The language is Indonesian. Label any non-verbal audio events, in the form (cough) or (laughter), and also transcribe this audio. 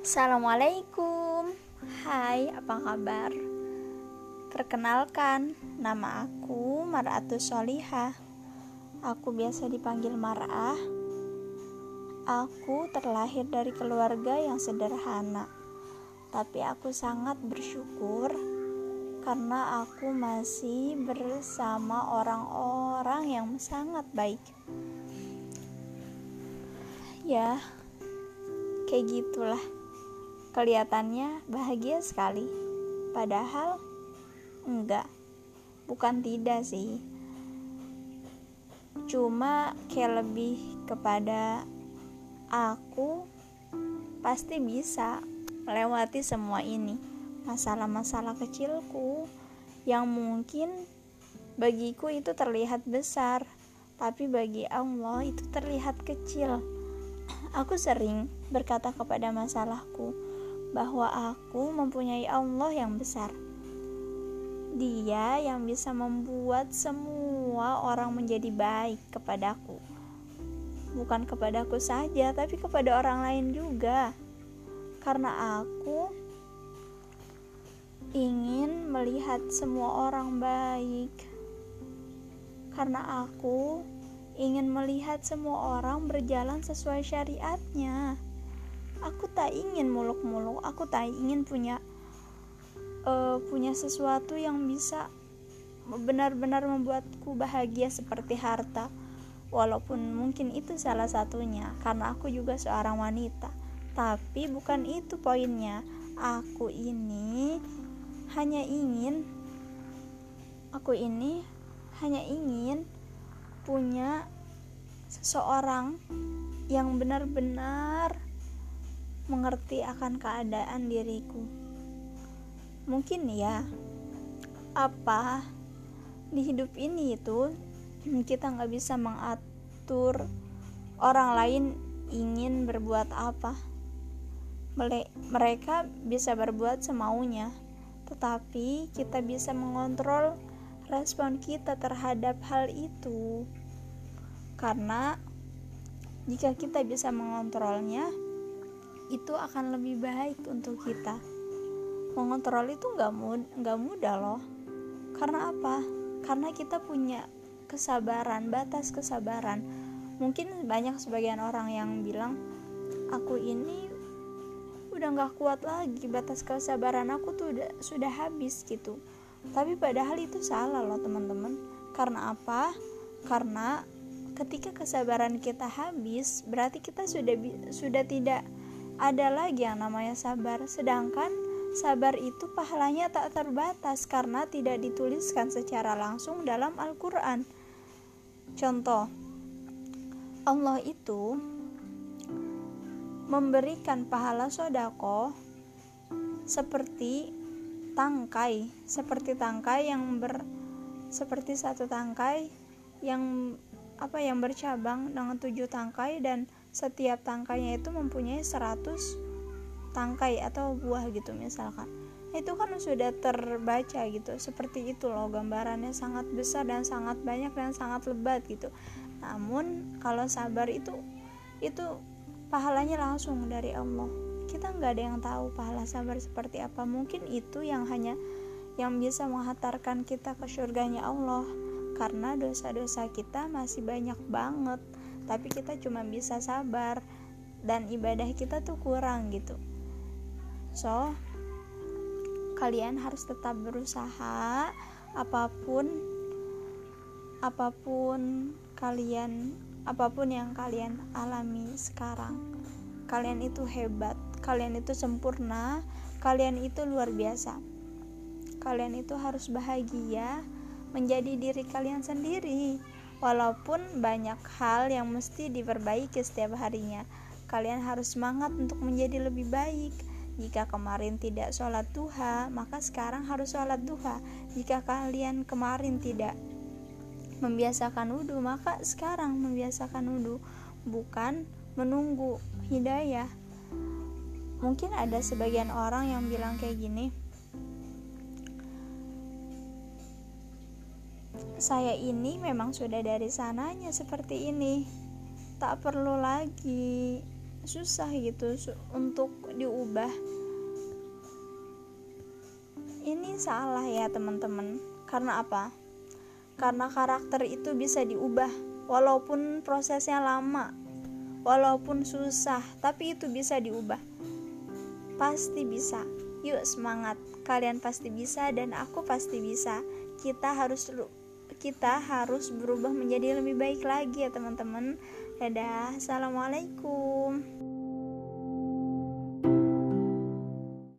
Assalamualaikum. Hai, apa kabar? Perkenalkan, nama aku Mar'atus Solihah. Aku biasa dipanggil Mar'ah. Aku terlahir dari keluarga yang sederhana Tapi aku sangat bersyukur Karena aku masih bersama orang-orang yang sangat baik. Ya, kayak gitulah Kelihatannya bahagia sekali, padahal enggak, bukan tidak sih. Cuma kayak lebih kepada aku pasti bisa melewati semua ini, masalah-masalah kecilku yang mungkin bagiku itu terlihat besar, tapi bagi Allah itu terlihat kecil. (clears throat) Aku sering berkata kepada masalahku, bahwa aku mempunyai Allah yang besar. Dia yang bisa membuat semua orang menjadi baik kepadaku. Bukan kepadaku saja, tapi kepada orang lain juga. Karena aku ingin melihat semua orang baik. Karena aku ingin melihat semua orang berjalan sesuai syariatnya tak ingin muluk-muluk. Aku tak ingin punya uh, punya sesuatu yang bisa benar-benar membuatku bahagia seperti harta. Walaupun mungkin itu salah satunya karena aku juga seorang wanita. Tapi bukan itu poinnya. Aku ini hanya ingin aku ini hanya ingin punya seseorang yang benar-benar mengerti akan keadaan diriku. Mungkin ya, apa di hidup ini itu kita nggak bisa mengatur orang lain ingin berbuat apa. Mereka bisa berbuat semaunya, tetapi kita bisa mengontrol respon kita terhadap hal itu. Karena jika kita bisa mengontrolnya, itu akan lebih baik untuk kita. Mengontrol itu nggak mud nggak mudah loh. Karena apa? Karena kita punya kesabaran batas kesabaran. Mungkin banyak sebagian orang yang bilang aku ini udah nggak kuat lagi batas kesabaran aku tuh udah sudah habis gitu. Tapi padahal itu salah loh teman-teman. Karena apa? Karena ketika kesabaran kita habis berarti kita sudah sudah tidak ada lagi yang namanya sabar, sedangkan sabar itu pahalanya tak terbatas karena tidak dituliskan secara langsung dalam Al-Quran. Contoh, Allah itu memberikan pahala sodako seperti tangkai, seperti tangkai yang ber seperti satu tangkai yang apa yang bercabang dengan tujuh tangkai dan setiap tangkainya itu mempunyai 100 tangkai atau buah gitu misalkan. Itu kan sudah terbaca gitu seperti itu loh gambarannya sangat besar dan sangat banyak dan sangat lebat gitu. Namun kalau sabar itu itu pahalanya langsung dari Allah. Kita nggak ada yang tahu pahala sabar seperti apa. Mungkin itu yang hanya yang bisa menghantarkan kita ke surganya Allah. Karena dosa-dosa kita masih banyak banget tapi kita cuma bisa sabar. Dan ibadah kita tuh kurang gitu. So kalian harus tetap berusaha. Apa pun apa pun kalian apa pun yang kalian alami sekarang. Kalian itu hebat. Kalian itu sempurna. Kalian itu luar biasa. Kalian itu harus bahagia menjadi diri kalian sendiri Walaupun banyak hal yang mesti diperbaiki setiap harinya, kalian harus semangat untuk menjadi lebih baik. Jika kemarin tidak sholat duha, maka sekarang harus sholat duha. Jika kalian kemarin tidak membiasakan wudhu, maka sekarang membiasakan wudhu, bukan menunggu hidayah. Mungkin ada sebagian orang yang bilang kayak gini, saya ini memang sudah dari sananya seperti ini. Tak perlu lagi susah gitu untuk diubah. Ini salah ya teman-teman. Karena apa? Karena karakter itu bisa diubah walaupun prosesnya lama walaupun susah tapi itu bisa diubah. Pasti bisa. Yuk semangat. Kalian pasti bisa dan aku pasti bisa. Kita harus kita harus berubah menjadi lebih baik lagi ya teman-teman. Dadah assalamualaikum